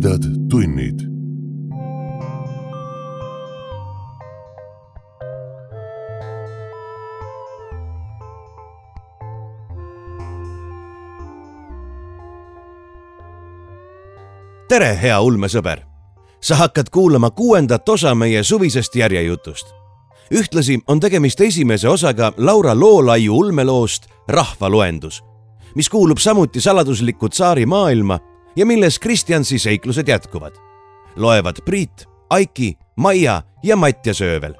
tumedad tunnid. tere, hea ulmesõber! sa hakkad kuulama kuuendat osa meie suvisest järjejutust. ühtlasi on tegemist esimese osaga Laura Loolaiu ulmeloost Rahvaloendus, mis kuulub samuti saladuslikku tsaari maailma ja milles Kristjansi seiklused jätkuvad. loevad Priit, Aiki, Maia ja Mattias Öövel.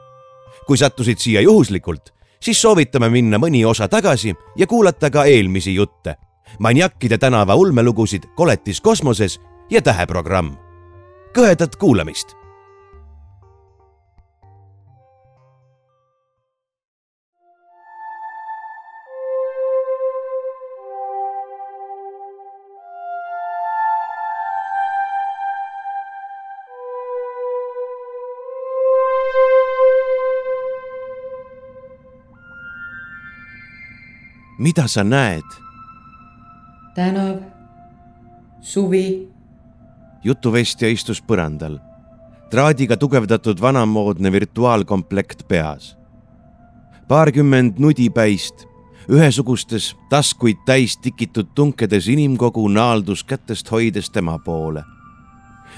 kui sattusid siia juhuslikult, siis soovitame minna mõni osa tagasi ja kuulata ka eelmisi jutte. Maniakkide tänava ulmelugusid Koletis kosmoses ja Täheprogramm. kõhedat kuulamist mida sa näed? tänav, suvi, jutuvestja istus põrandal, traadiga tugevdatud vanamoodne virtuaalkomplekt peas. paarkümmend nudipäist, ühesugustes taskuid täis tikitud tunkedes inimkogu naaldus kätest hoides tema poole,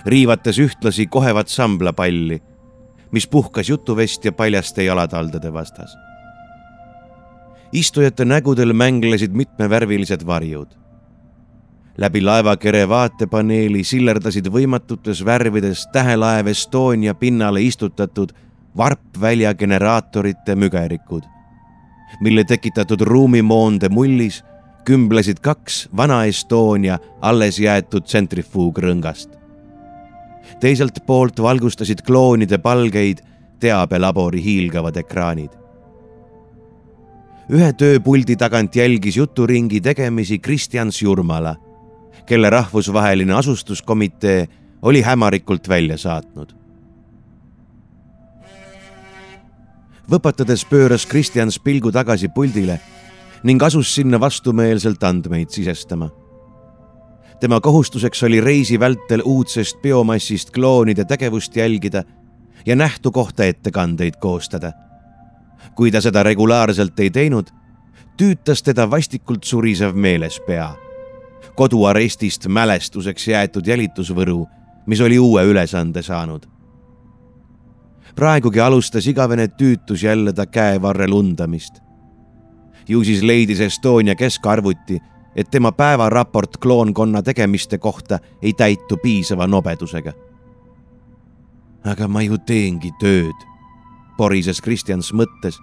riivates ühtlasi kohevat samblapalli, mis puhkas jutuvestja paljaste jalataldade vastas istujate nägudel mänglesid mitmevärvilised varjud. läbi laevakere vaatepaneeli sillerdasid võimatutes värvides tähelaev Estonia pinnale istutatud varpvälja generaatorite mügerikud, mille tekitatud ruumimoonde mullis kümblesid kaks vana Estonia alles jäetud tsentrifuugrõngast. teiselt poolt valgustasid kloonide palgeid teabelabori hiilgavad ekraanid ühe tööpuldi tagant jälgis juturingi tegemisi Kristjan Sjurmala, kelle rahvusvaheline asustuskomitee oli hämarikult välja saatnud. võpatades pööras Kristjans pilgu tagasi puldile ning asus sinna vastumeelselt andmeid sisestama. tema kohustuseks oli reisi vältel uudsest biomassist kloonide tegevust jälgida ja nähtu kohta ettekandeid koostada kui ta seda regulaarselt ei teinud, tüütas teda vastikult surisev meelespea. koduarestist mälestuseks jäetud jälitusvõru, mis oli uue ülesande saanud. praegugi alustas igavene tüütus jälle ta käevarrel undamist. ju siis leidis Estonia keskarvuti, et tema päevaraport kloonkonna tegemiste kohta ei täitu piisava nobedusega. aga ma ju teengi tööd porises Kristjans mõttes.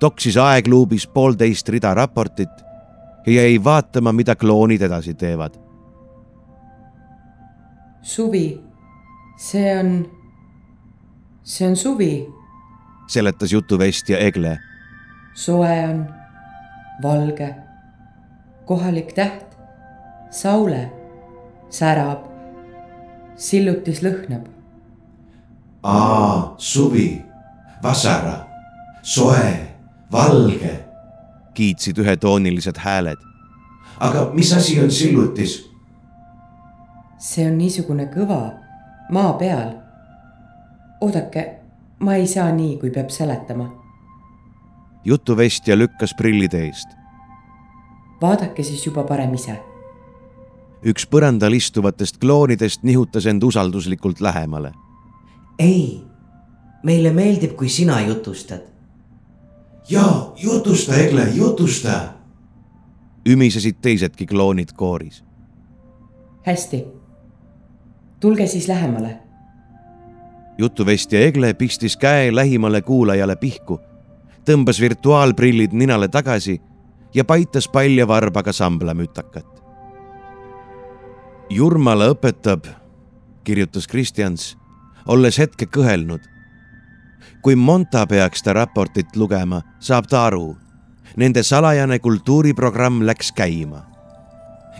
Toksis aegluubis poolteist rida raportit ja jäi vaatama, mida kloonid edasi teevad. suvi, see on, see on suvi. seletas jutuvestja Egle. soe on, valge, kohalik täht, saule, särab, sillutis lõhnab. aa, suvi vasara, soe, valge, kiitsid ühetoonilised hääled. aga mis asi on sillutis? see on niisugune kõva maa peal. oodake, ma ei saa nii, kui peab seletama. jutuvestja lükkas prillid eest. vaadake siis juba parem ise. üks põrandal istuvatest kloonidest nihutas end usalduslikult lähemale. ei meile meeldib, kui sina jutustad. Ja jutusta, Egle, jutusta. ümisesid teisedki kloonid kooris. hästi. tulge siis lähemale. jutuvestja Egle pistis käe lähimale kuulajale pihku, tõmbas virtuaalprillid ninale tagasi ja paitas palja varbaga samblamütakat. Jurmala õpetab, kirjutas Kristjans, olles hetke kõhelnud kui Monta peaks ta raportit lugema, saab ta aru. Nende salajane kultuuriprogramm läks käima.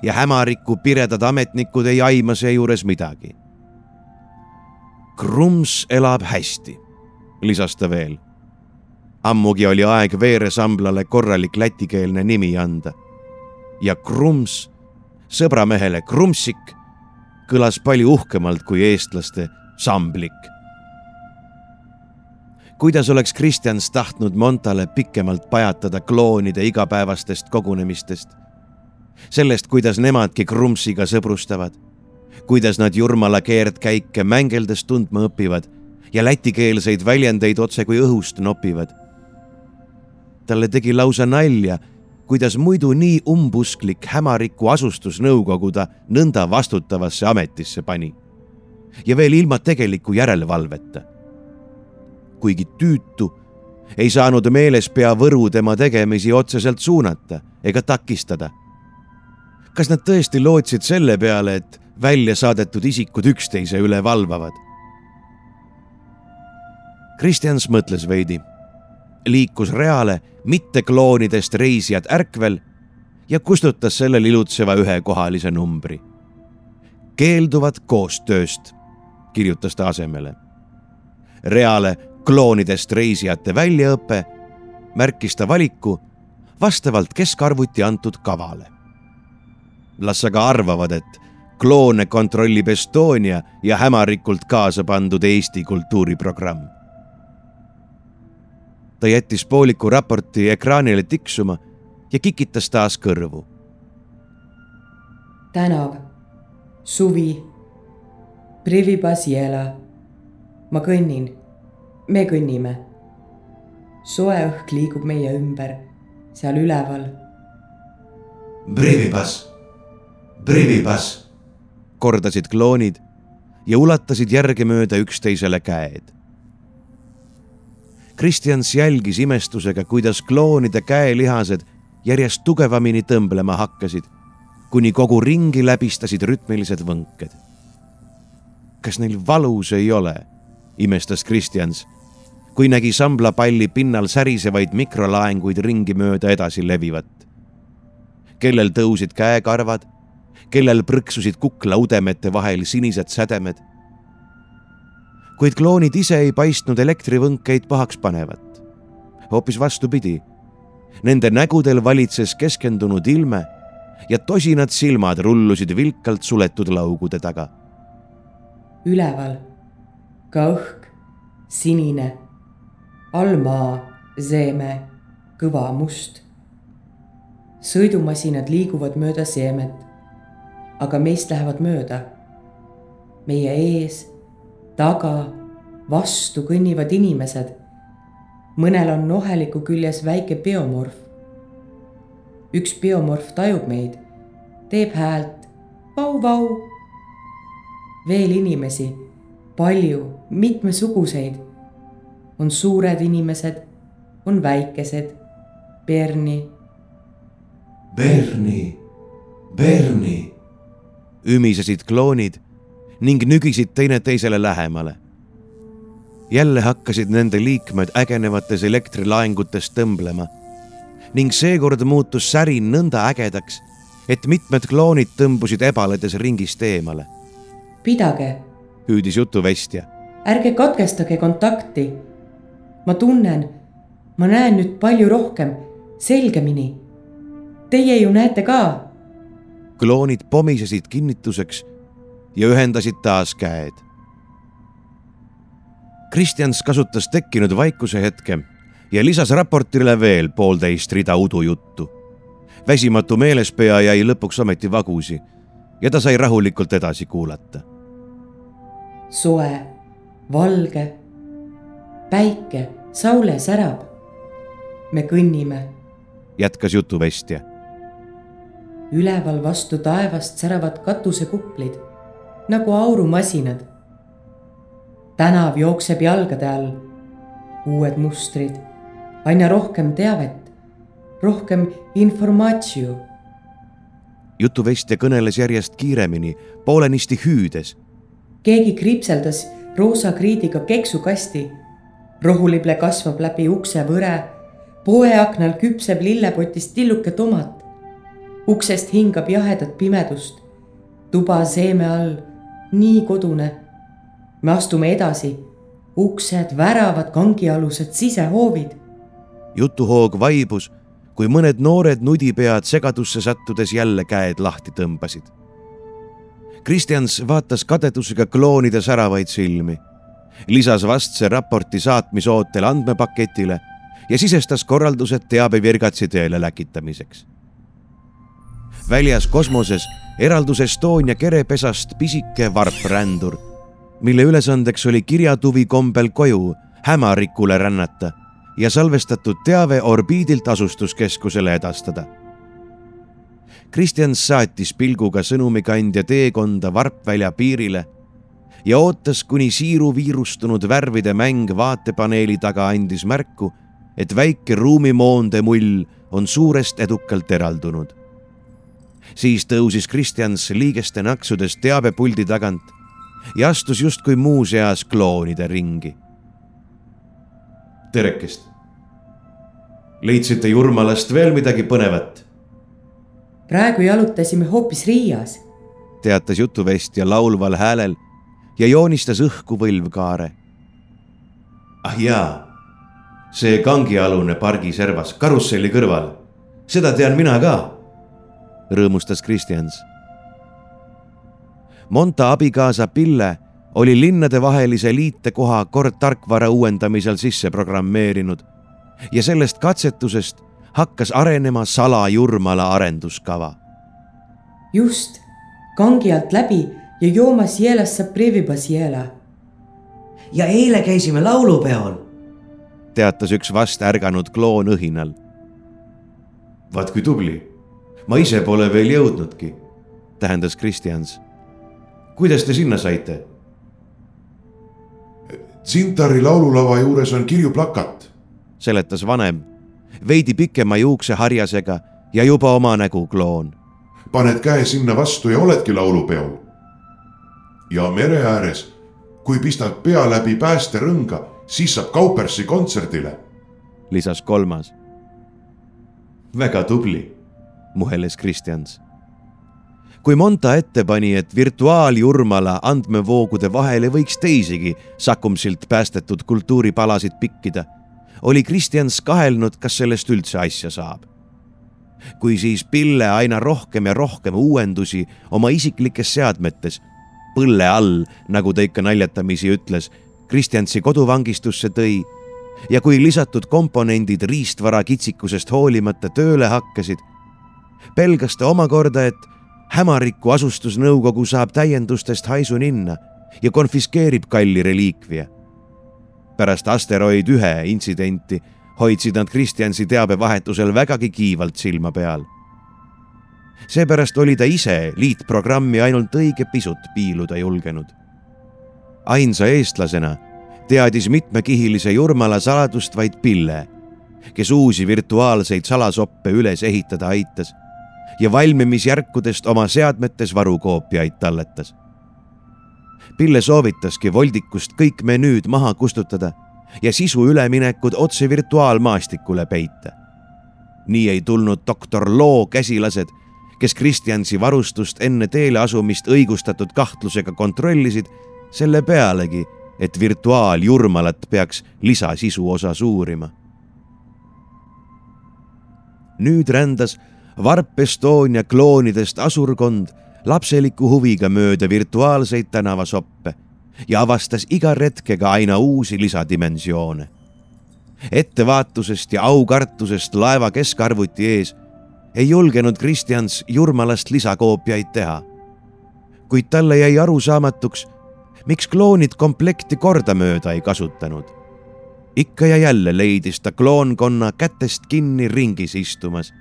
ja hämariku piredad ametnikud ei aima seejuures midagi. Krums elab hästi, lisas ta veel. ammugi oli aeg veeresamblale korralik lätikeelne nimi anda. ja Krums, sõbramehele Krumsik, kõlas palju uhkemalt kui eestlaste samblik. Kuidas oleks Kristjans tahtnud Montale pikemalt pajatada kloonide igapäevastest kogunemistest, sellest, kuidas nemadki Krumpsiga sõbrustavad, kuidas nad Jurmala keerdkäike mängeldes tundma õpivad ja lätikeelseid väljendeid otse kui õhust nopivad. talle tegi lausa nalja kuidas muidu nii umbusklik hämariku asustusnõukogu ta nõnda vastutavasse ametisse pani. ja veel ilma tegeliku järelevalveta. Kuigi tüütu, ei saanud meelespea Võru tema tegemisi otseselt suunata ega takistada. kas nad tõesti lootsid selle peale, et välja saadetud isikud üksteise üle valvavad? Kristjans mõtles veidi liikus reale mittekloonidest reisijat ärkvel ja kustutas selle lilutseva ühekohalise numbri. keelduvad koostööst, kirjutas ta asemele. reale kloonidest reisijate väljaõpe märkis ta valiku vastavalt keskarvuti antud kavale. las aga arvavad, et kloone kontrollib Estonia ja hämarikult kaasa pandud Eesti kultuuriprogramm ta jättis pooliku raporti ekraanile tiksuma ja kikitas taas kõrvu. tänav, suvi, Privipasiela. ma kõnnin, me kõnnime. soe õhk liigub meie ümber, seal üleval. Privipas, Privipas, kordasid kloonid ja ulatasid järgemööda üksteisele käed Kristjans jälgis imestusega, kuidas kloonide käelihased järjest tugevamini tõmblema hakkasid, kuni kogu ringi läbistasid rütmilised võnked. kas neil valus ei ole, imestas Kristjans, kui nägi samblapalli pinnal särisevaid mikrolaenguid ringi mööda edasi levivat. kellel tõusid käekarvad, kellel prõksusid kuklaudemete vahel sinised sädemed kuid kloonid ise ei paistnud elektrivõnkeid pahaks panevat. hoopis vastupidi. Nende nägudel valitses keskendunud ilme ja tosinad silmad rullusid vilkalt suletud laugude taga. üleval ka õhk, sinine, all maa, seeme, kõva must. sõidumasinad liiguvad mööda seemet, aga meist lähevad mööda. meie ees taga, vastu kõnnivad inimesed. mõnel on noheliku küljes väike biomorf. üks biomorf tajub meid, teeb häält vau-vau. veel inimesi, palju, mitmesuguseid. On suured inimesed, on väikesed, Berni. Berni, Berni. ümisesid kloonid ning nügisid teineteisele lähemale. jälle hakkasid nende liikmed ägenevates elektrilaengutes tõmblema ning seekord muutus särin nõnda ägedaks, et mitmed kloonid tõmbusid ebaledes ringist eemale. pidage, hüüdis jutuvestja. ärge katkestage kontakti. Ma tunnen, ma näen nüüd palju rohkem, selgemini. Teie ju näete ka. kloonid pomisesid kinnituseks ja ühendasid taas käed. Kristjans kasutas tekkinud vaikuse hetke ja lisas raportile veel poolteist rida udujuttu. väsimatu meelespea jäi lõpuks ometi vagusi ja ta sai rahulikult edasi kuulata. soe, valge, päike, saule särab. me kõnnime. jätkas jutuvestja. üleval vastu taevast säravad katusekuplid nagu aurumasinad. tänav jookseb jalgade all, uued mustrid, aina rohkem teavet, rohkem informatsioon. jutuvestja kõneles järjest kiiremini, poolenisti hüüdes. keegi kriipseldas roosa kriidiga keksukasti. Rohulible kasvab läbi ukse võre. poeaknal küpseb lillepotist tilluke tomat. uksest hingab jahedat pimedust. tuba seeme all nii kodune. me astume edasi, uksed, väravad, kangialused, sisehoovid. jutuhoog vaibus, kui mõned noored nudipead segadusse sattudes jälle käed lahti tõmbasid. Kristjans vaatas kadedusega kloonide säravaid silmi, lisas vastse raporti saatmisootel andmepaketile ja sisestas korraldused teabevirgatsi teele läkitamiseks. väljas kosmoses eraldus Estonia kerepesast pisike varprändur, mille ülesandeks oli kirjatuvi kombel koju hämarikule rännata ja salvestatud teave orbiidilt asustuskeskusele edastada Kristjan saatis pilguga sõnumikandja teekonda Varpvälja piirile ja ootas, kuni siiru viirustunud värvide mäng vaatepaneeli taga andis märku, et väike ruumimoonde mull on suurest edukalt eraldunud. siis tõusis Kristjans liigeste naksudes teabepuldi tagant ja astus justkui muuseas kloonide ringi. terekest. leidsite Jurmalast veel midagi põnevat praegu jalutasime hoopis Riias, teatas jutuvestja laulval häälel ja joonistas õhku võlvkaare. ah jaa, see kangialune pargiservas karusselli kõrval, seda tean mina ka, rõõmustas Kristjans. Monta abikaasa Pille oli linnadevahelise liitekoha kord tarkvara uuendamisel sisse programmeerinud ja sellest katsetusest hakkas arenema salajurmala arenduskava. just, kangi alt läbi ja joomas Jelasse Previbas Jela. ja eile käisime laulupeol, teatas üks vast ärganud kloon õhinal. vaat kui tubli, ma ise pole veel jõudnudki, tähendas Kristjans. kuidas te sinna saite? Tsintari laululava juures on kirju plakat, seletas vanem veidi pikema juukseharjasega ja juba oma nägu kloon. paned käe sinna vastu ja oledki laulupeol. Ja mere ääres, kui pistad pea läbi päästerõnga, siis saab Kaupersi kontserdile. lisas kolmas. väga tubli, muheles Kristjans kui Monta ette pani, et virtuaaljurmala andmevoogude vahele võiks teisigi Sakumsilt päästetud kultuuripalasid pikkida oli Kristjans kahelnud, kas sellest üldse asja saab. kui siis Pille aina rohkem ja rohkem uuendusi oma isiklikes seadmetes, põlle all, nagu ta ikka naljatamisi ütles, Kristjansi koduvangistusse tõi ja kui lisatud komponendid riistvara kitsikusest hoolimata tööle hakkasid, pelgas ta omakorda, et hämariku asustusnõukogu saab täiendustest haisu ninna ja konfiskeerib kalli reliikvia pärast asteroid ühe intsidenti hoidsid nad Kristjansi teabevahetusel vägagi kiivalt silma peal. Seepärast oli ta ise liitprogrammi ainult õige pisut piiluda julgenud. ainsa eestlasena teadis mitmekihilise Jurmala saladust vaid Pille, kes uusi virtuaalseid salasoppe üles ehitada aitas ja valmimisjärkudest oma seadmetes varukoopiaid talletas Pille soovitaski voldikust kõik menüüd maha kustutada ja sisu üleminekud otse virtuaalmaastikule peita. nii ei tulnud doktor Loo käsilased, kes Kristjansi varustust enne teele asumist õigustatud kahtlusega kontrollisid, selle pealegi, et virtuaaljurmalat peaks lisasisu osas uurima. nüüd rändas Varp Estonia kloonidest asurkond lapseliku huviga mööda virtuaalseid tänavasoppe ja avastas iga retkega aina uusi lisadimensioone. ettevaatusest ja aukartusest laeva keskarvuti ees ei julgenud Kristjans Jurmalast lisakoopiaid teha. kuid talle jäi arusaamatuks, miks kloonid komplekti kordamööda ei kasutanud. ikka ja jälle leidis ta kloonkonna kätest kinni ringis istumas,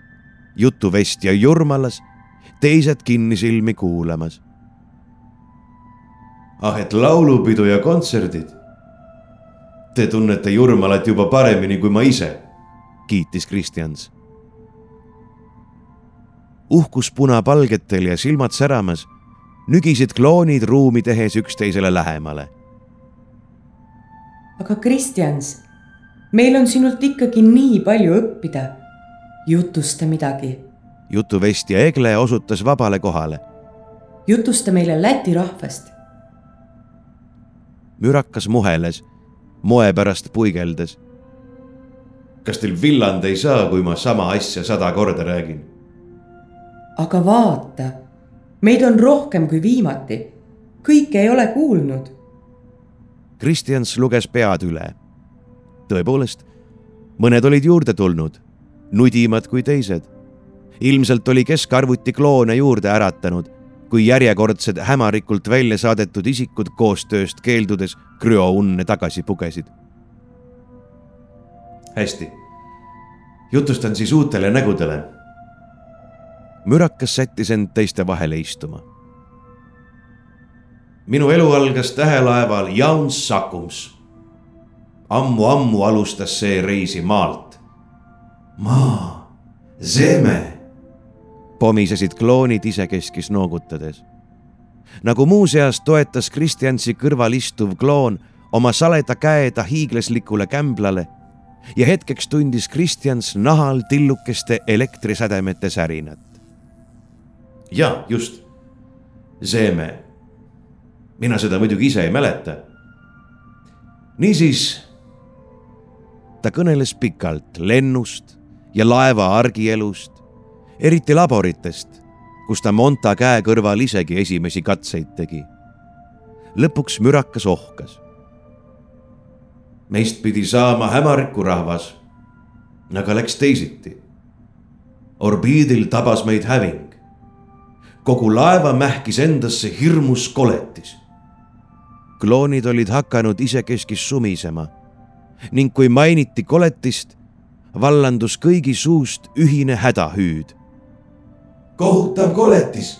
jutuvestja Jurmalas teised kinnisilmi kuulamas. ah, et laulupidu ja kontserdid. Te tunnete Jurmalat juba paremini kui ma ise, kiitis Kristjans. Uhkus punapalgetel ja silmad säramas, nügisid kloonid ruumi tehes üksteisele lähemale. aga Kristjans, meil on sinult ikkagi nii palju õppida. jutusta midagi jutuvestja Egle osutas vabale kohale. jutusta meile Läti rahvast. mürakas muheles, moe pärast puigeldes. kas teil villand ei saa, kui ma sama asja sada korda räägin? Aga vaata, meid on rohkem kui viimati. kõike ei ole kuulnud. Kristjans luges pead üle. tõepoolest, mõned olid juurde tulnud, nudimad kui teised. ilmselt oli keskarvuti kloone juurde äratanud, kui järjekordsed hämarikult välja saadetud isikud koostööst keeldudes krüounne tagasi pugesid. hästi, jutustan siis uutele nägudele mürakas sättis end teiste vahele istuma. minu elu algas tähelaeval Jauns Sakums ammu,. ammu-ammu alustas see reisi maalt. maa, Zeme. pomisesid kloonid isekeskis noogutades. nagu muuseas toetas Kristjansi kõrval istuv kloon oma saleda käe ta hiiglaslikule kämblale ja hetkeks tundis Kristjans nahal tillukeste elektrisädemete särinat ja just, Seeme. mina seda muidugi ise ei mäleta. niisiis. ta kõneles pikalt lennust ja laeva argielust, eriti laboritest, kus ta Monta käe kõrval isegi esimesi katseid tegi. lõpuks mürakas ohkas. meist pidi saama hämariku rahvas, aga läks teisiti. orbiidil tabas meid häving kogu laeva mähkis endasse hirmus koletis. kloonid olid hakanud isekeskis sumisema ning kui mainiti koletist, vallandus kõigi suust ühine hädahüüd. kohutav koletis,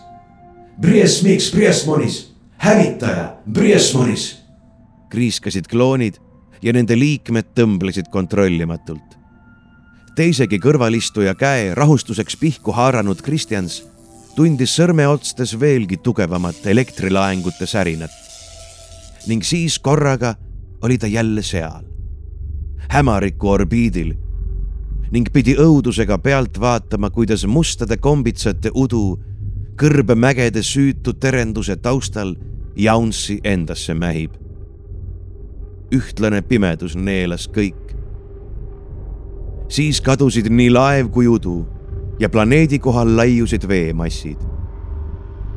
Briesmiks Briesmonis, hävitaja Briesmonis. kriiskasid kloonid ja nende liikmed tõmblesid kontrollimatult. teisegi kõrvalistuja käe rahustuseks pihku haaranud Kristjans tundis sõrmeotstes veelgi tugevamat elektrilaengute särinat. ning siis korraga oli ta jälle seal, hämariku orbiidil ning pidi õudusega pealt vaatama, kuidas mustade kombitsate udu kõrbemägede süütu terenduse taustal Jaunsi endasse mähib. ühtlane pimedus neelas kõik. siis kadusid nii laev kui udu ja planeedi kohal laiusid veemassid.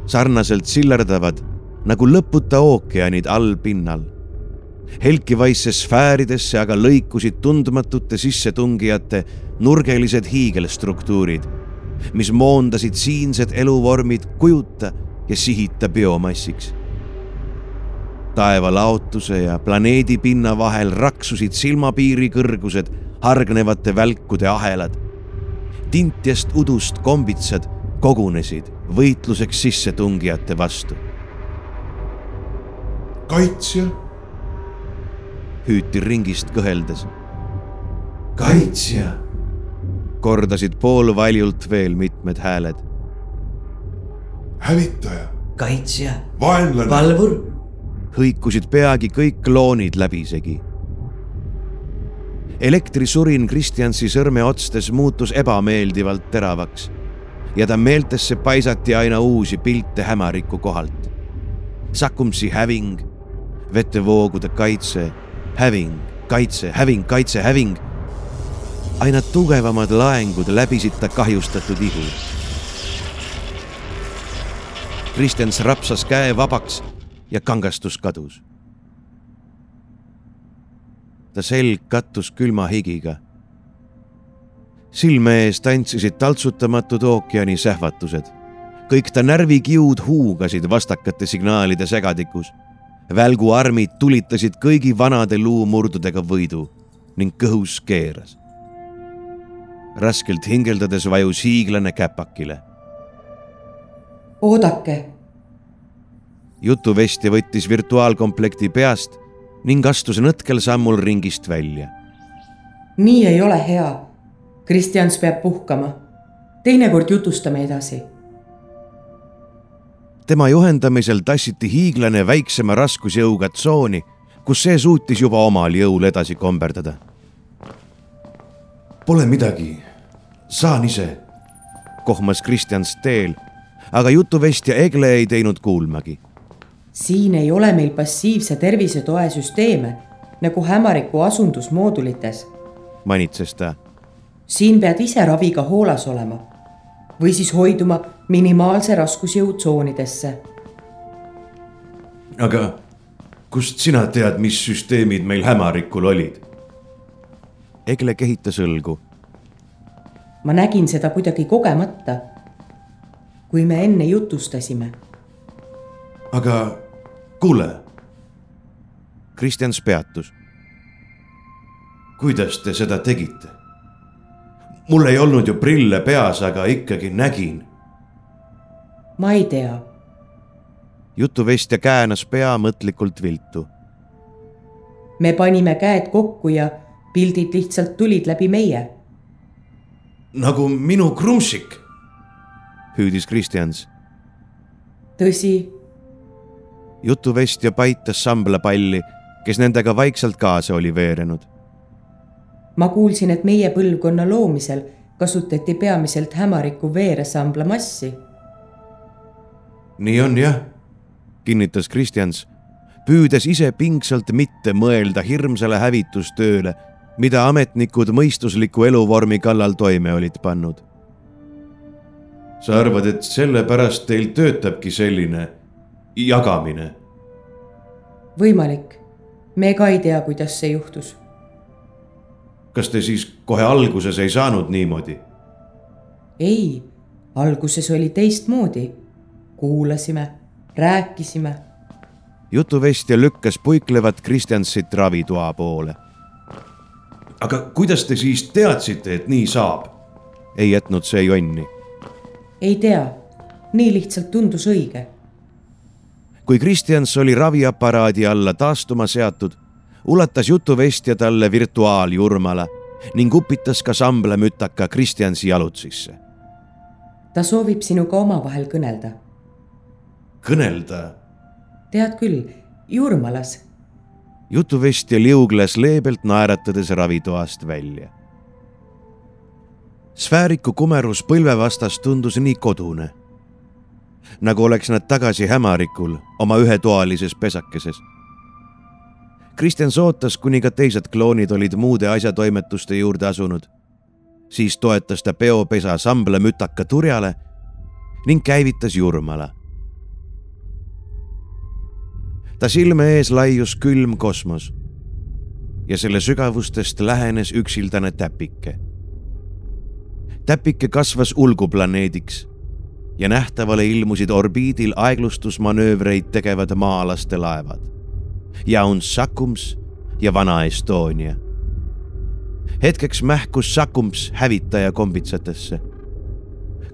sarnaselt sillerdavad nagu lõputa ookeanid allpinnal. helkivaisse sfääridesse aga lõikusid tundmatute sissetungijate nurgelised hiigelstruktuurid, mis moondasid siinsed eluvormid kujuta ja sihita biomassiks taeva laotuse ja planeedi pinna vahel raksusid silmapiiri kõrgused hargnevate välkude ahelad tintjast udust kombitsad kogunesid võitluseks sissetungijate vastu. kaitsja. hüüti ringist kõheldes. kaitsja. kordasid poolvaljult veel mitmed hääled. hävitaja. kaitsja. vaenlane. valvur. hõikusid peagi kõik kloonid läbisegi elektrisurin Kristjansi sõrmeotstes muutus ebameeldivalt teravaks ja ta meeltesse paisati aina uusi pilte hämariku kohalt. Sakumsi häving, vetevoogude kaitse, häving, kaitse, häving, kaitse, häving. aina tugevamad laengud läbisid ta kahjustatud ihu. Kristjans rapsas käe vabaks ja kangastus kadus ta selg kattus külma higiga. silme ees tantsisid taltsutamatud ookeani sähvatused. kõik ta närvikiud huugasid vastakate signaalide segadikus. välguarmid tulitasid kõigi vanade luumurdudega võidu ning kõhus keeras. raskelt hingeldades vajus hiiglane käpakile. oodake. jutuvestja võttis virtuaalkomplekti peast ning astus nõtkel sammul ringist välja. nii ei ole hea. Kristjans peab puhkama. teinekord jutustame edasi. tema juhendamisel tassiti hiiglane väiksema raskusjõuga tsooni, kus see suutis juba omal jõul edasi komberdada. Pole midagi, saan ise, kohmas Kristjans teel, aga jutuvestja Egle ei teinud kuulmagi siin ei ole meil passiivse tervisetoe süsteeme nagu Hämariku asundusmoodulites. manitses ta. siin pead ise raviga hoolas olema. või siis hoiduma minimaalse raskusjõu tsoonidesse. aga kust sina tead, mis süsteemid meil hämarikul olid? Egle kehitas õlgu. ma nägin seda kuidagi kogemata, kui me enne jutustasime. Aga kuule. Kristjans peatus. kuidas te seda tegite? mul ei olnud ju prille peas, aga ikkagi nägin. ma ei tea. jutuvestja käänas pea mõtlikult viltu. me panime käed kokku ja pildid lihtsalt tulid läbi meie. nagu minu krumpsik, hüüdis Kristjans. tõsi. Jutuvestja paitas samblapalli, kes nendega vaikselt kaasa oli veerenud ma kuulsin, et meie põlvkonna loomisel kasutati peamiselt hämariku veeresambla massi. nii on jah, kinnitas Kristjans, püüdes ise pingsalt mitte mõelda hirmsale hävitustööle, mida ametnikud mõistusliku eluvormi kallal toime olid pannud. sa arvad, et sellepärast teil töötabki selline jagamine? võimalik, me ka ei tea, kuidas see juhtus kas te siis kohe alguses ei saanud niimoodi? ei, alguses oli teistmoodi. kuulasime, rääkisime. jutuvestja lükkas puiklevat Kristjansit ravitoa poole. aga kuidas te siis teadsite, et nii saab? ei jätnud see jonni. ei tea, nii lihtsalt tundus õige. Kui Kristjans oli raviaparaadi alla taastuma seatud, ulatas jutuvestja talle virtuaaljurmala ning upitas ka samblemütaka Kristjansi jalutsisse. ta soovib sinuga omavahel kõnelda. kõnelda? tead küll, Jurmalas. jutuvestja liugles leebelt naeratades ravitoast välja. sfääriku kumerus põlve vastas tundus nii kodune, nagu oleks nad tagasi hämarikul oma ühetoalises pesakeses Kristjan sootas, kuni ka teised kloonid olid muude asjatoimetuste juurde asunud. siis toetas ta peopesa sambla mütaka turjale ning käivitas Jurmala. ta silme ees laius külm kosmos ja selle sügavustest lähenes üksildane täpike. täpike kasvas ulguplaneediks ja nähtavale ilmusid orbiidil aeglustusmanöövreid tegevad maalaste laevad Jauns Sakums ja Vana Estonia. hetkeks mähkus Sakums hävitaja kombitsatesse.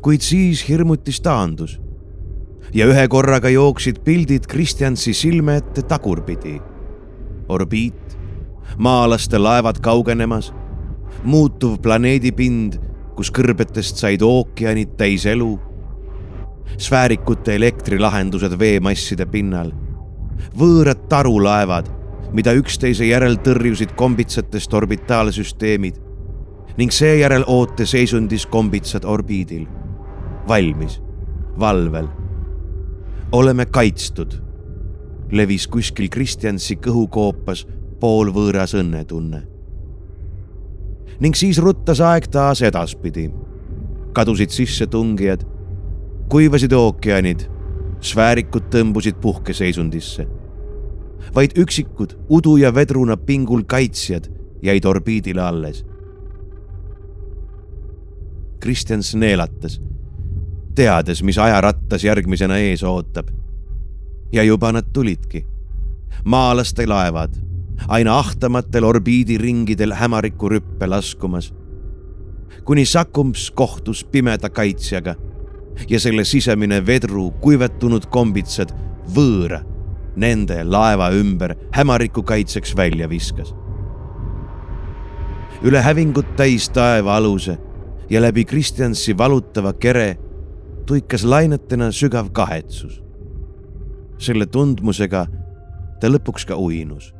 kuid siis hirmutis taandus ja ühe korraga jooksid pildid Kristjansi silme ette tagurpidi. orbiit, maalaste laevad kaugenemas, muutuv planeedipind, kus kõrbetest said ookeanid täis elu, sfäärikute elektrilahendused veemasside pinnal võõrad tarulaevad, mida üksteise järel tõrjusid kombitsatest orbitaalsüsteemid ning seejärel ooteseisundis kombitsad orbiidil. valmis, valvel. oleme kaitstud, levis kuskil Kristjansi kõhukoopas poolvõõras õnnetunne. ning siis ruttas aeg taas edaspidi. kadusid sissetungijad, kuivasid ookeanid sfäärikud tõmbusid puhkeseisundisse. vaid üksikud udu ja vedruna pingul kaitsjad jäid orbiidile alles. Kristjans neelatas, teades, mis ajarattas järgmisena ees ootab. ja juba nad tulidki. maalaste laevad, aina ahtamatel orbiidiringidel hämariku rüppe laskumas. kuni Sakums kohtus pimeda kaitsjaga ja selle sisemine vedru kuivetunud kombitsad võõra nende laeva ümber hämariku kaitseks välja viskas. üle hävingut täis taeva aluse ja läbi Kristjansi valutava kere tuikas lainetena sügav kahetsus. selle tundmusega ta lõpuks ka uinus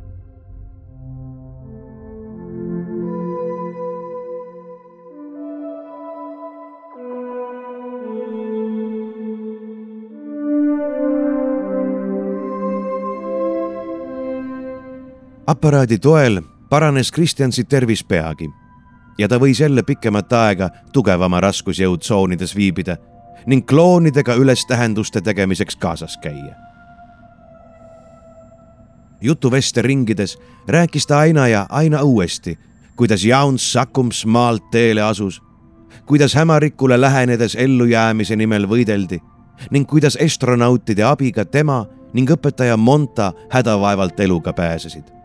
aparaadi toel paranes Kristjansi tervis peagi. ja ta võis jälle pikemat aega tugevama raskusjõudtsoonides viibida ning kloonidega ülestähenduste tegemiseks kaasas käia. jutuveste ringides rääkis ta aina ja aina uuesti, kuidas Jauns Sakums maalt teele asus, kuidas hämarikule lähenedes ellujäämise nimel võideldi ning kuidas astronautide abiga tema ning õpetaja Monta hädavaevalt eluga pääsesid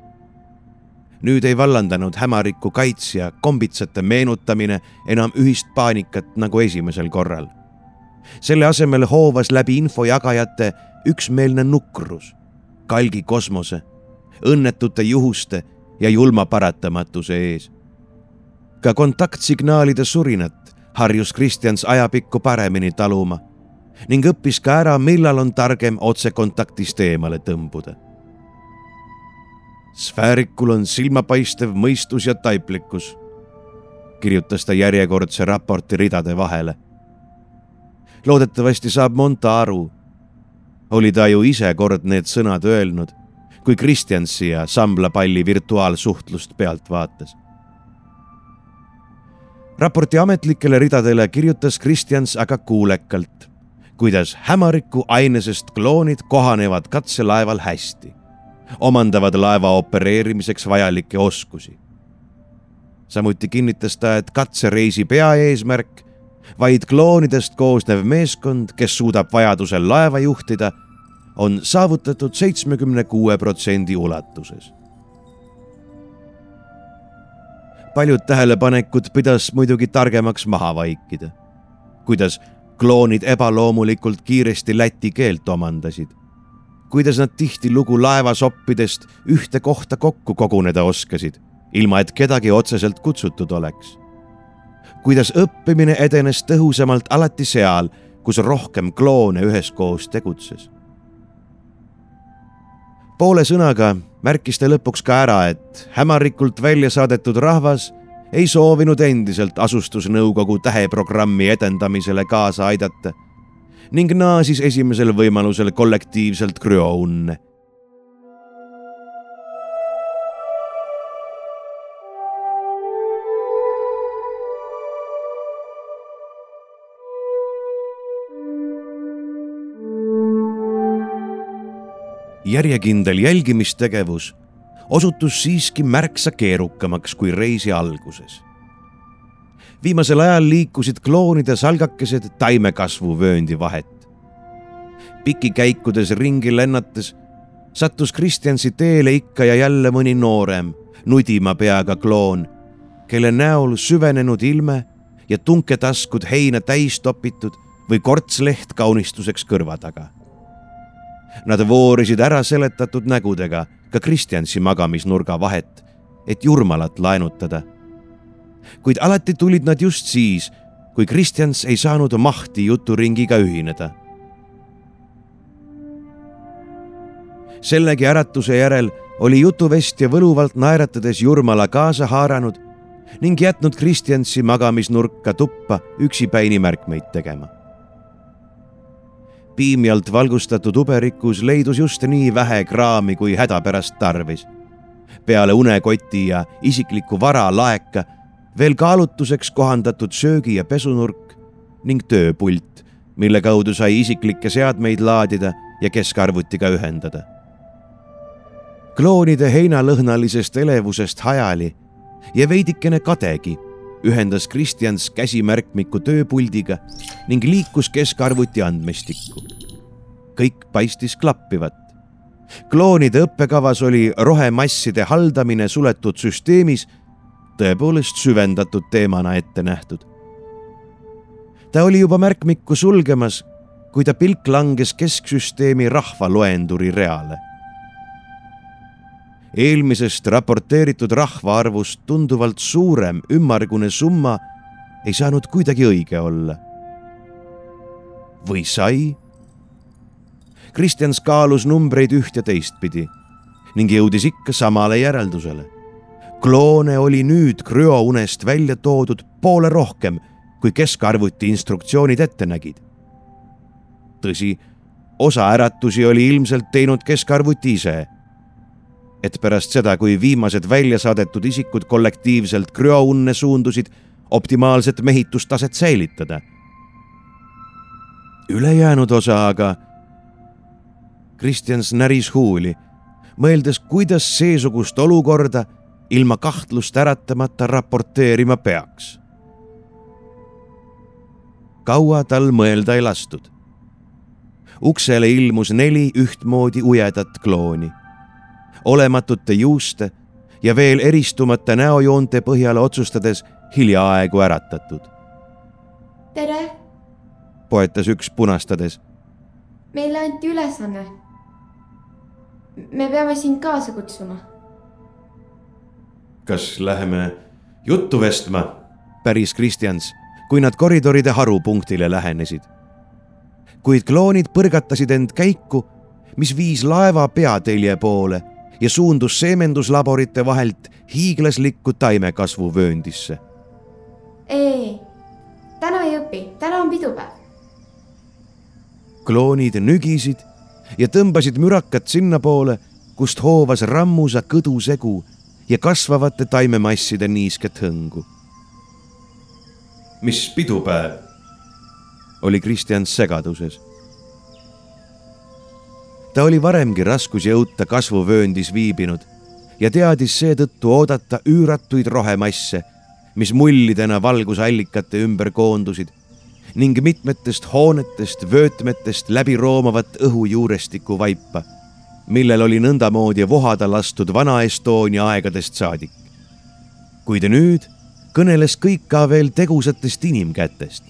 nüüd ei vallandanud hämariku kaitsja kombitsate meenutamine enam ühist paanikat nagu esimesel korral. selle asemel hoovas läbi infojagajate üksmeelne nukrus, kalgi kosmose, õnnetute juhuste ja julma paratamatuse ees. ka kontaktsignaalide surinat harjus Kristjans ajapikku paremini taluma ning õppis ka ära, millal on targem otsekontaktist eemale tõmbuda sfäärikul on silmapaistev mõistus ja taiplikkus, kirjutas ta järjekordse raporti ridade vahele. loodetavasti saab Monta aru. oli ta ju ise kord need sõnad öelnud, kui Kristjansi ja samblapalli virtuaalsuhtlust pealt vaatas. raporti ametlikele ridadele kirjutas Kristjans aga kuulekalt, kuidas hämariku ainesest kloonid kohanevad katselaeval hästi omandavad laeva opereerimiseks vajalikke oskusi. samuti kinnitas ta, et katsereisi peaeesmärk vaid kloonidest koosnev meeskond, kes suudab vajadusel laeva juhtida, on saavutatud seitsmekümne kuue protsendi ulatuses. paljud tähelepanekud pidas muidugi targemaks maha vaikida. kuidas kloonid ebaloomulikult kiiresti läti keelt omandasid kuidas nad tihtilugu laevasoppidest ühte kohta kokku koguneda oskasid, ilma et kedagi otseselt kutsutud oleks. kuidas õppimine edenes tõhusamalt alati seal, kus rohkem kloone üheskoos tegutses. poole sõnaga märkis ta lõpuks ka ära, et hämarikult välja saadetud rahvas ei soovinud endiselt asustusnõukogu täheprogrammi edendamisele kaasa aidata ning naasis esimesel võimalusel kollektiivselt krüounne. järjekindel jälgimistegevus osutus siiski märksa keerukamaks kui reisi alguses viimasel ajal liikusid kloonide salgakesed taimekasvuvööndi vahet. pikikäikudes ringi lennates sattus Kristjansi teele ikka ja jälle mõni noorem, nudima peaga kloon, kelle näol süvenenud ilme ja tunketaskud heina täis topitud või kortsleht kaunistuseks kõrva taga. Nad voorisid ära seletatud nägudega ka Kristjansi magamisnurga vahet, et Jurmalat laenutada kuid alati tulid nad just siis, kui Kristjans ei saanud mahti juturingiga ühineda. sellegi äratuse järel oli jutuvestja võluvalt naeratades Jurmala kaasa haaranud ning jätnud Kristjansi magamisnurka tuppa üksipäini märkmeid tegema. piimi alt valgustatud uberikus leidus just nii vähe kraami kui hädapärast tarvis. peale unekoti ja isikliku vara laeka veel kaalutuseks kohandatud söögi- ja pesunurk ning tööpult, mille kaudu sai isiklikke seadmeid laadida ja keskarvutiga ühendada. kloonide heinalõhnalisest elevusest hajali ja veidikene kadegi ühendas Kristjans käsimärkmiku tööpuldiga ning liikus keskarvuti andmestikku. kõik paistis klappivat. kloonide õppekavas oli rohemasside haldamine suletud süsteemis tõepoolest süvendatud teemana ette nähtud. ta oli juba märkmikku sulgemas, kui ta pilk langes kesksüsteemi rahvaloenduri reale. eelmisest raporteeritud rahvaarvust tunduvalt suurem ümmargune summa ei saanud kuidagi õige olla. või sai? Kristjans kaalus numbreid üht ja teistpidi ning jõudis ikka samale järeldusele kloone oli nüüd krüounest välja toodud poole rohkem, kui keskarvuti instruktsioonid ette nägid. tõsi, osa äratusi oli ilmselt teinud keskarvuti ise. et pärast seda, kui viimased välja saadetud isikud kollektiivselt krüounne suundusid, optimaalset mehitustaset säilitada. ülejäänud osa aga. Kristjans näris huuli, mõeldes, kuidas seesugust olukorda ilma kahtlust äratamata raporteerima peaks. kaua tal mõelda ei lastud. uksele ilmus neli ühtmoodi ujedat klooni olematute juuste ja veel eristumata näojoonte põhjal otsustades hiljaaegu äratatud. tere, poetas üks punastades. meile anti ülesanne. me peame sind kaasa kutsuma. Kas läheme juttu vestma? päris Kristjans, kui nad koridoride harupunktile lähenesid. kuid kloonid põrgatasid end käiku, mis viis laeva peatelje poole ja suundus seemenduslaborite vahelt hiiglaslikku taimekasvuvööndisse. ei, täna ei õpi, täna on pidupäev. kloonid nügisid ja tõmbasid mürakat sinnapoole, kust hoovas rammusa kõdusegu ja kasvavate taimemasside niisket hõngu. mis pidupäev? oli Kristjan segaduses ta oli varemgi raskusjõuta kasvuvööndis viibinud ja teadis seetõttu oodata üüratuid rohemasse, mis mullidena valgusallikate ümber koondusid ning mitmetest hoonetest, vöötmetest läbi roomavat õhujuurestikku vaipa, millel oli nõndamoodi vohada lastud vana Estonia aegadest saadik. kuid nüüd kõneles kõik ka veel tegusatest inimkätest.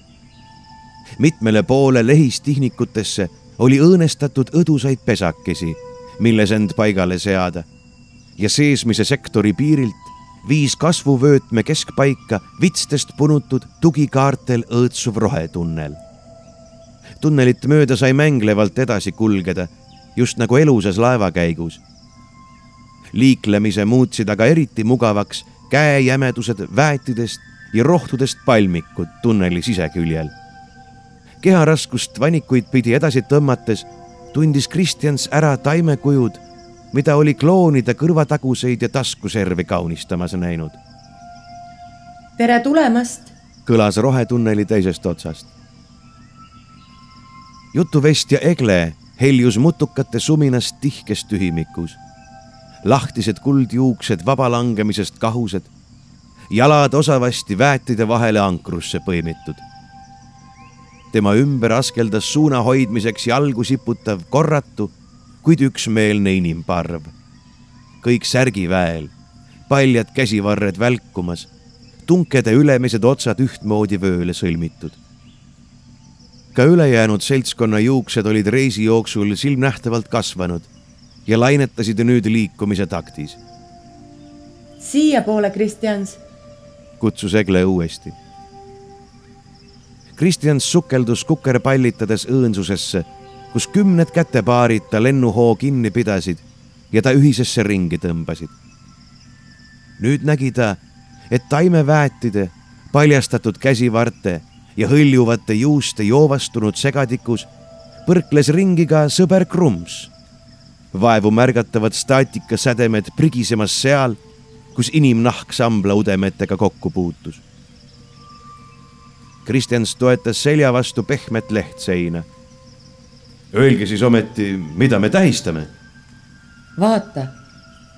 mitmele poole lehistihnikutesse oli õõnestatud õdusaid pesakesi, milles end paigale seada ja seesmise sektori piirilt viis kasvuvöötme keskpaika vitstest punutud tugikaartel õõtsuv rohetunnel. tunnelit mööda sai mänglevalt edasi kulgeda, just nagu elusas laevakäigus. liiklemise muutsid aga eriti mugavaks käejämedused väetidest ja rohtudest palmikud tunneli siseküljel keharaskust vanikuid pidi edasi tõmmates tundis Kristjans ära taimekujud, mida oli kloonide kõrvataguseid ja taskuservi kaunistamas näinud. tere tulemast, kõlas rohetunneli teisest otsast. jutuvestja Egle heljus mutukate suminast tihkes tühimikus. lahtised kuldjuuksed vabalangemisest kahused, jalad osavasti väetide vahele ankrusse põimitud tema ümber askeldas suuna hoidmiseks jalgu siputav korratu, kuid üksmeelne inimparv. kõik särgiväel, paljad käsivarred välkumas, tunkede ülemised otsad ühtmoodi vööle sõlmitud. Ka ülejäänud seltskonna juuksed olid reisi jooksul silmnähtavalt kasvanud ja lainetasid nüüd liikumise taktis. siiapoole, Kristjans, kutsus Egle uuesti Kristjan sukeldus kukerpallitades õõnsusesse, kus kümned kätepaarid ta lennuhoo kinni pidasid ja ta ühisesse ringi tõmbasid. nüüd nägi ta, et taimeväetide, paljastatud käsivarte ja hõljuvate juuste joovastunud segadikus põrkles ringi ka sõber Krums. vaevu märgatavad staatikasädemed prigisemas seal, kus inimnahk sambla udemetega kokku puutus Kristjans toetas selja vastu pehmet lehtseina. Öelge siis ometi, mida me tähistame? vaata,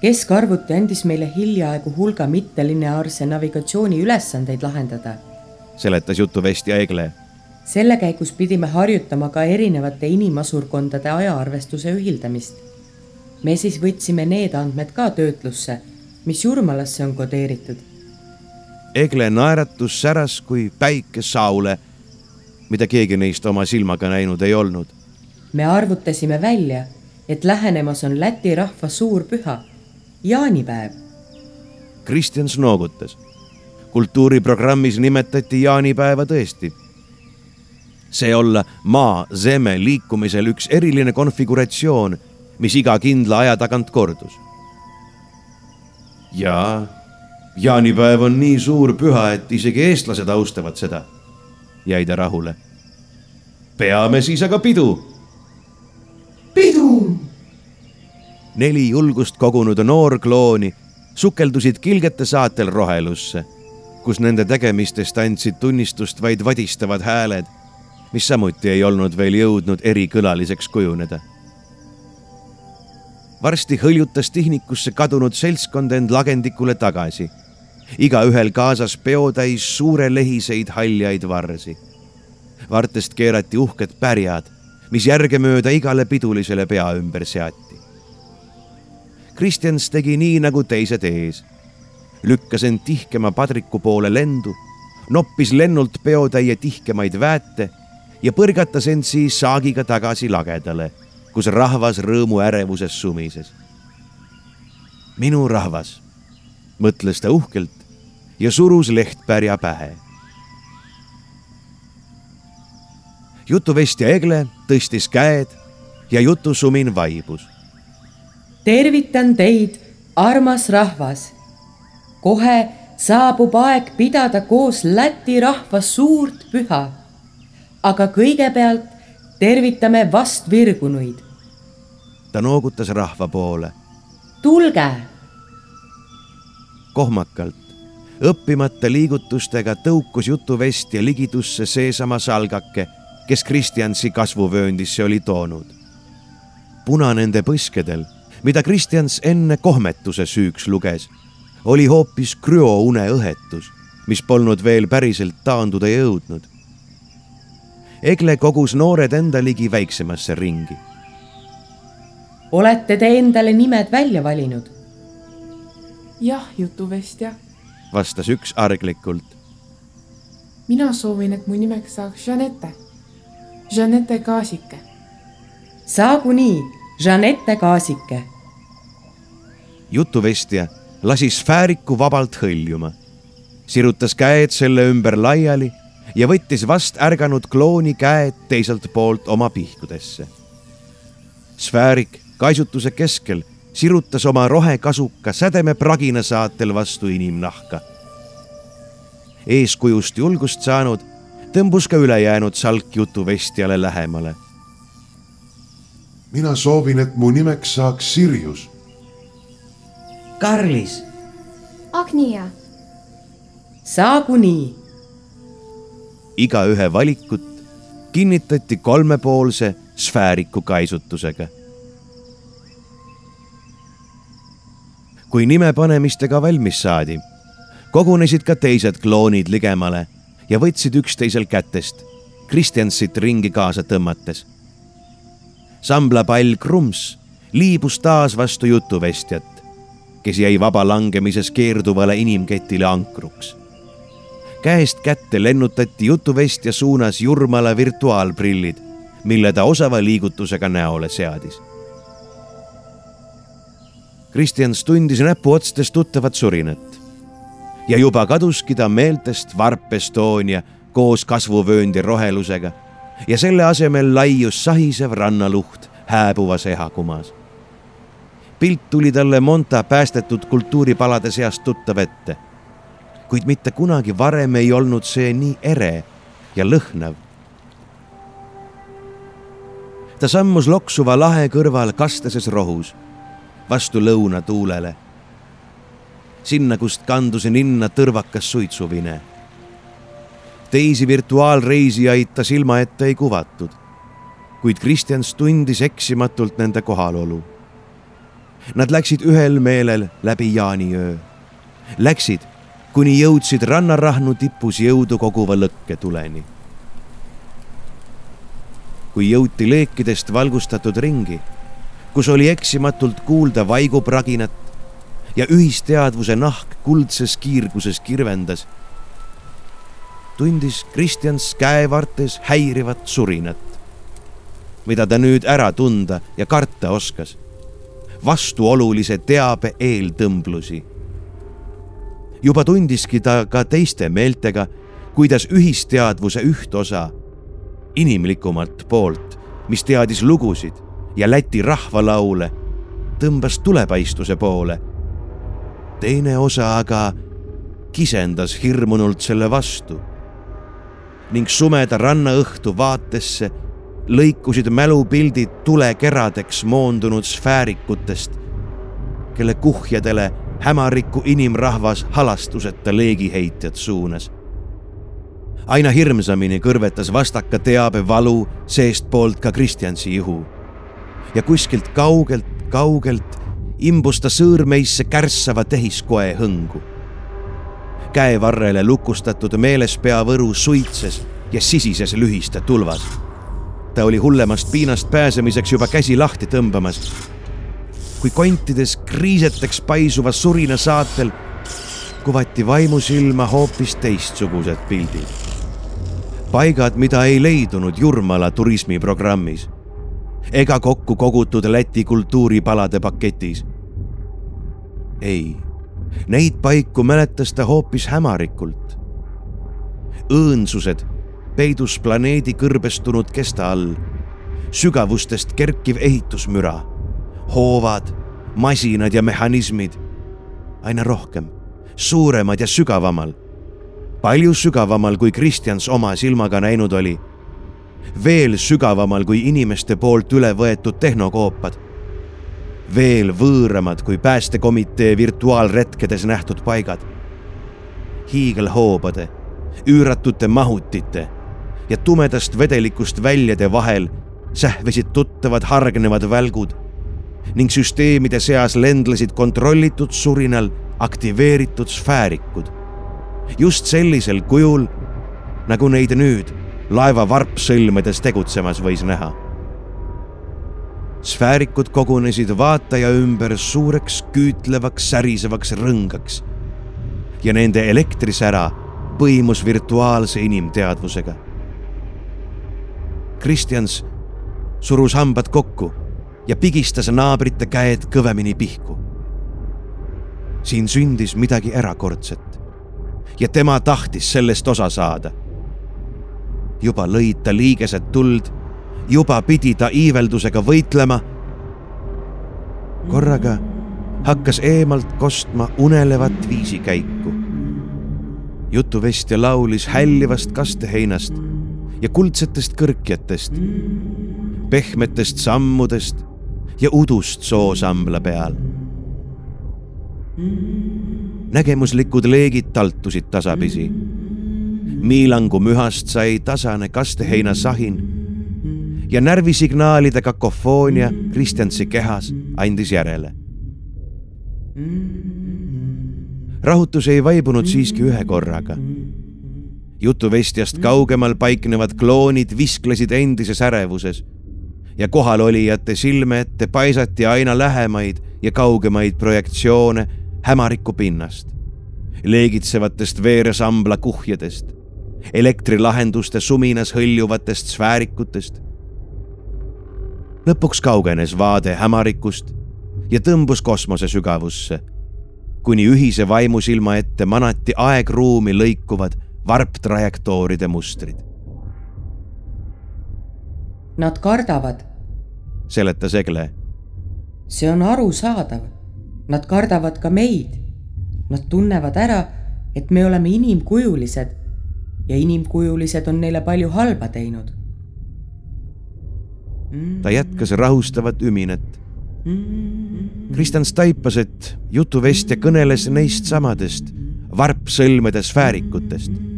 keskarvuti andis meile hiljaaegu hulga mittelineaarse navigatsiooni ülesandeid lahendada. Seletas jutuvestja Egle. selle käigus pidime harjutama ka erinevate inimasurkondade ajaarvestuse ühildamist. me siis võtsime need andmed ka töötlusse, mis Jurmalasse on kodeeritud Egle naeratus säras kui päike saule, mida keegi neist oma silmaga näinud ei olnud. me arvutasime välja, et lähenemas on Läti rahva suur püha, jaanipäev. Kristjans noogutas. Kultuuriprogrammis nimetati jaanipäeva tõesti. see olla maa-zeme liikumisel üks eriline konfiguratsioon, mis iga kindla aja tagant kordus. jaa jaanipäev on nii suur püha, et isegi eestlased austavad seda, jäi ta rahule. peame siis aga pidu. pidu. neli julgust kogunud noorklooni sukeldusid kilgete saatel rohelusse, kus nende tegemistest andsid tunnistust vaid vadistavad hääled, mis samuti ei olnud veel jõudnud erikõlaliseks kujuneda. varsti hõljutas tihnikusse kadunud seltskond end lagendikule tagasi, igaühel kaasas peotäis suure lehiseid haljaid varsi. vartest keerati uhked pärjad, mis järgemööda igale pidulisele pea ümber seati. Kristjans tegi nii nagu teised ees. Lükkas end tihkema padriku poole lendu, noppis lennult peotäie tihkemaid väete ja põrgatas end siis saagiga tagasi lagedale, kus rahvas rõõmu ärevuses sumises. minu rahvas, mõtles ta uhkelt ja surus lehtpärja pähe. jutuvestja Egle tõstis käed ja jutusumin vaibus tervitan teid, armas rahvas. Kohe saabub aeg pidada koos Läti rahva suurt püha. aga kõigepealt tervitame vastvirgunuid. ta noogutas rahva poole. tulge. kohmakalt, õppimata liigutustega tõukus jutuvestja ligitusse seesama salgake, kes Kristjansi kasvuvööndisse oli toonud. puna nende põskedel mida Kristjans enne kohmetuse süüks luges, oli hoopis krüoune õhetus, mis polnud veel päriselt taanduda jõudnud. Egle kogus noored enda ligi väiksemasse ringi. olete te endale nimed välja valinud? jah, jutuvestja, vastas üks arglikult. mina soovin, et mu nimeks saaks Jeanette, Jeanette Kaasike. saagu nii, Jeanette Kaasike jutuvestja lasi sfääriku vabalt hõljuma, sirutas käed selle ümber laiali ja võttis vast ärganud klooni käed teiselt poolt oma pihkudesse. sfäärik kaisutuse keskel sirutas oma rohekasuka sädeme pragina saatel vastu inimnahka. eeskujust julgust saanud, tõmbus ka ülejäänud salk jutuvestjale lähemale. mina soovin, et mu nimeks saaks Sirjus Karlis. Agnia. saagu nii. igaühe valikut kinnitati kolmepoolse sfääriku kaisutusega. kui nime panemistega valmis saadi, kogunesid ka teised kloonid ligemale ja võtsid üksteisel kätest Kristjansit ringi kaasa tõmmates. samblapall Krums liibus taas vastu jutuvestjat kes jäi vaba langemises keerduvale inimketile ankruks. käest kätte lennutati jutuvestja suunas Jurmala virtuaalprillid, mille ta osava liigutusega näole seadis. Kristjans tundis näpuotstes tuttavat surinat ja juba kaduski ta meeltest Varp Estonia koos kasvuvööndi rohelusega ja selle asemel laius sahisev rannaluht hääbuvas ehakumas pilt tuli talle Monta päästetud kultuuripalade seast tuttav ette. kuid mitte kunagi varem ei olnud see nii ere ja lõhnav. ta sammus loksuva lahe kõrval kasteses rohus vastu lõunatuulele. sinna, kust kandus ninna tõrvakas suitsuvine. teisi virtuaalreisijaid ta silma ette ei kuvatud, kuid Kristjans tundis eksimatult nende kohalolu Nad läksid ühel meelel läbi jaaniöö. Läksid, kuni jõudsid rannarahnu tipus jõudu koguva lõkketuleni. kui jõuti leekidest valgustatud ringi, kus oli eksimatult kuulda vaigupraginat ja ühisteadvuse nahk kuldses kiirguses kirvendas, tundis Kristjans käevartes häirivat surinat, mida ta nüüd ära tunda ja karta oskas vastuolulise teabe eeltõmblusi. juba tundiski ta ka teiste meeltega, kuidas ühisteadvuse ühtosa, inimlikumalt poolt, mis teadis lugusid ja Läti rahvalaule, tõmbas tulepaistvuse poole. teine osa aga kisendas hirmunult selle vastu ning sumeda rannaõhtu vaatesse lõikusid mälupildid tulekeradeks moondunud sfäärikutest kelle kuhjadele hämariku inimrahvas halastuseta leegiheitjat suunas. aina hirmsamini kõrvetas vastaka teabe valu seestpoolt ka Kristjansi ihu. ja kuskilt kaugelt, kaugelt imbus ta sõõrmeisse kärssava tehiskoe hõngu. käevarrele lukustatud meelespea võru suitses ja sisises lühiste tulvas. Ta oli hullemast piinast pääsemiseks juba käsi lahti tõmbamas. kui kontides kriiseteks paisuva surina saatel kuvati vaimusilma hoopis teistsugused pildid. paigad, mida ei leidunud Jurmala turismiprogrammis ega kokku kogutud Läti kultuuripalade paketis. ei, neid paiku mäletas ta hoopis hämarikult. õõnsused peidus planeedi kõrbestunud kesta all, sügavustest kerkiv ehitusmüra, hoovad, masinad ja mehhanismid. aina rohkem, suuremad ja sügavamal. palju sügavamal, kui Kristjans oma silmaga näinud oli veel sügavamal kui inimeste poolt üle võetud tehnokoopad. veel võõramad kui päästekomitee virtuaalretkedes nähtud paigad. hiigelhoobade, üüratute mahutite ja tumedast vedelikust väljade vahel sähvisid tuttavad hargnevad välgud ning süsteemide seas lendlesid kontrollitud surinal aktiveeritud sfäärikud. just sellisel kujul, nagu neid nüüd laeva varpsõlmedes tegutsemas võis näha. sfäärikud kogunesid vaataja ümber suureks küütlevaks särisevaks rõngaks ja nende elektrisära põimus virtuaalse inimteadvusega. Kristjans surus hambad kokku ja pigistas naabrite käed kõvemini pihku. siin sündis midagi erakordset ja tema tahtis sellest osa saada juba lõid ta liigesed tuld, juba pidi ta iiveldusega võitlema. korraga hakkas eemalt kostma unelevat viisikäiku. jutuvestja laulis hällivast kasteheinast ja kuldsetest kõrkjatest, pehmetest sammudest ja udust soosambla peal. nägemuslikud leegid taltusid tasapisi Miilangu mühast sai tasane kasteheinasahin ja närvisignaalide kakofoonia Kristjansi kehas andis järele. rahutus ei vaibunud siiski ühe korraga. Jutuvestjast kaugemal paiknevad kloonid visklesid endises ärevuses ja kohalolijate silme ette paisati aina lähemaid ja kaugemaid projektsioone hämariku pinnast, leegitsevatest veeresambla kuhjadest elektrilahenduste suminas hõljuvatest sfäärikutest. lõpuks kaugenes vaade hämarikust ja tõmbus kosmose sügavusse, kuni ühise vaimusilma ette manati aegruumi lõikuvad varptrajektooride mustrid. Nad kardavad, seletas Egle. see on arusaadav. Nad kardavad ka meid. Nad tunnevad ära, et me oleme inimkujulised ja inimkujulised on neile palju halba teinud. ta jätkas rahustavat üminet. Kristjan taipas, et jutuvestja kõneles neist samadest varpsõlmede sfäärikutest.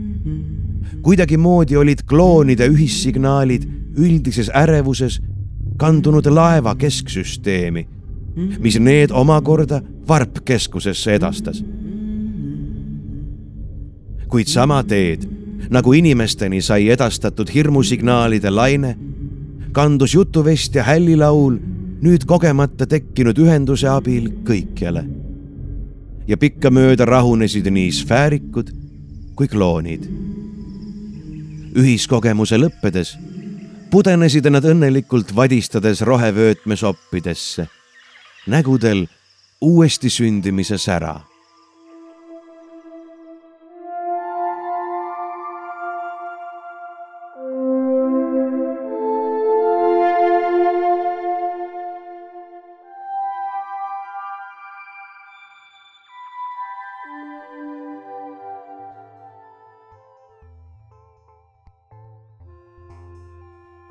Kuidagimoodi olid kloonide ühissignaalid üldises ärevuses kandunud laeva kesksüsteemi, mis need omakorda varpkeskusesse edastas. kuid sama teed nagu inimesteni sai edastatud hirmusignaalide laine, kandus jutuvestja hällilaul nüüd kogemata tekkinud ühenduse abil kõikjale. ja pikkamööda rahunesid nii sfäärikud kui kloonid. Ühiskogemuse lõppedes pudenesid nad õnnelikult vadistades rohevöötmesoppidesse, nägudel uuesti sündimise sära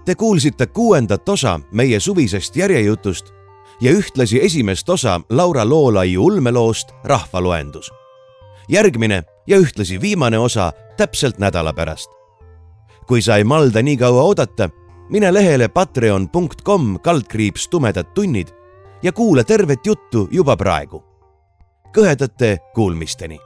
Te kuulsite kuuendat osa meie suvisest järjejutust ja ühtlasi esimest osa Laura Loolaiu ulmeloost Rahvaloendus. järgmine ja ühtlasi viimane osa täpselt nädala pärast. kui sa ei malda nii kaua oodata, mine lehele patreon.com kaldkriips tumedad tunnid ja kuula tervet juttu juba praegu. kõhedate kuulmisteni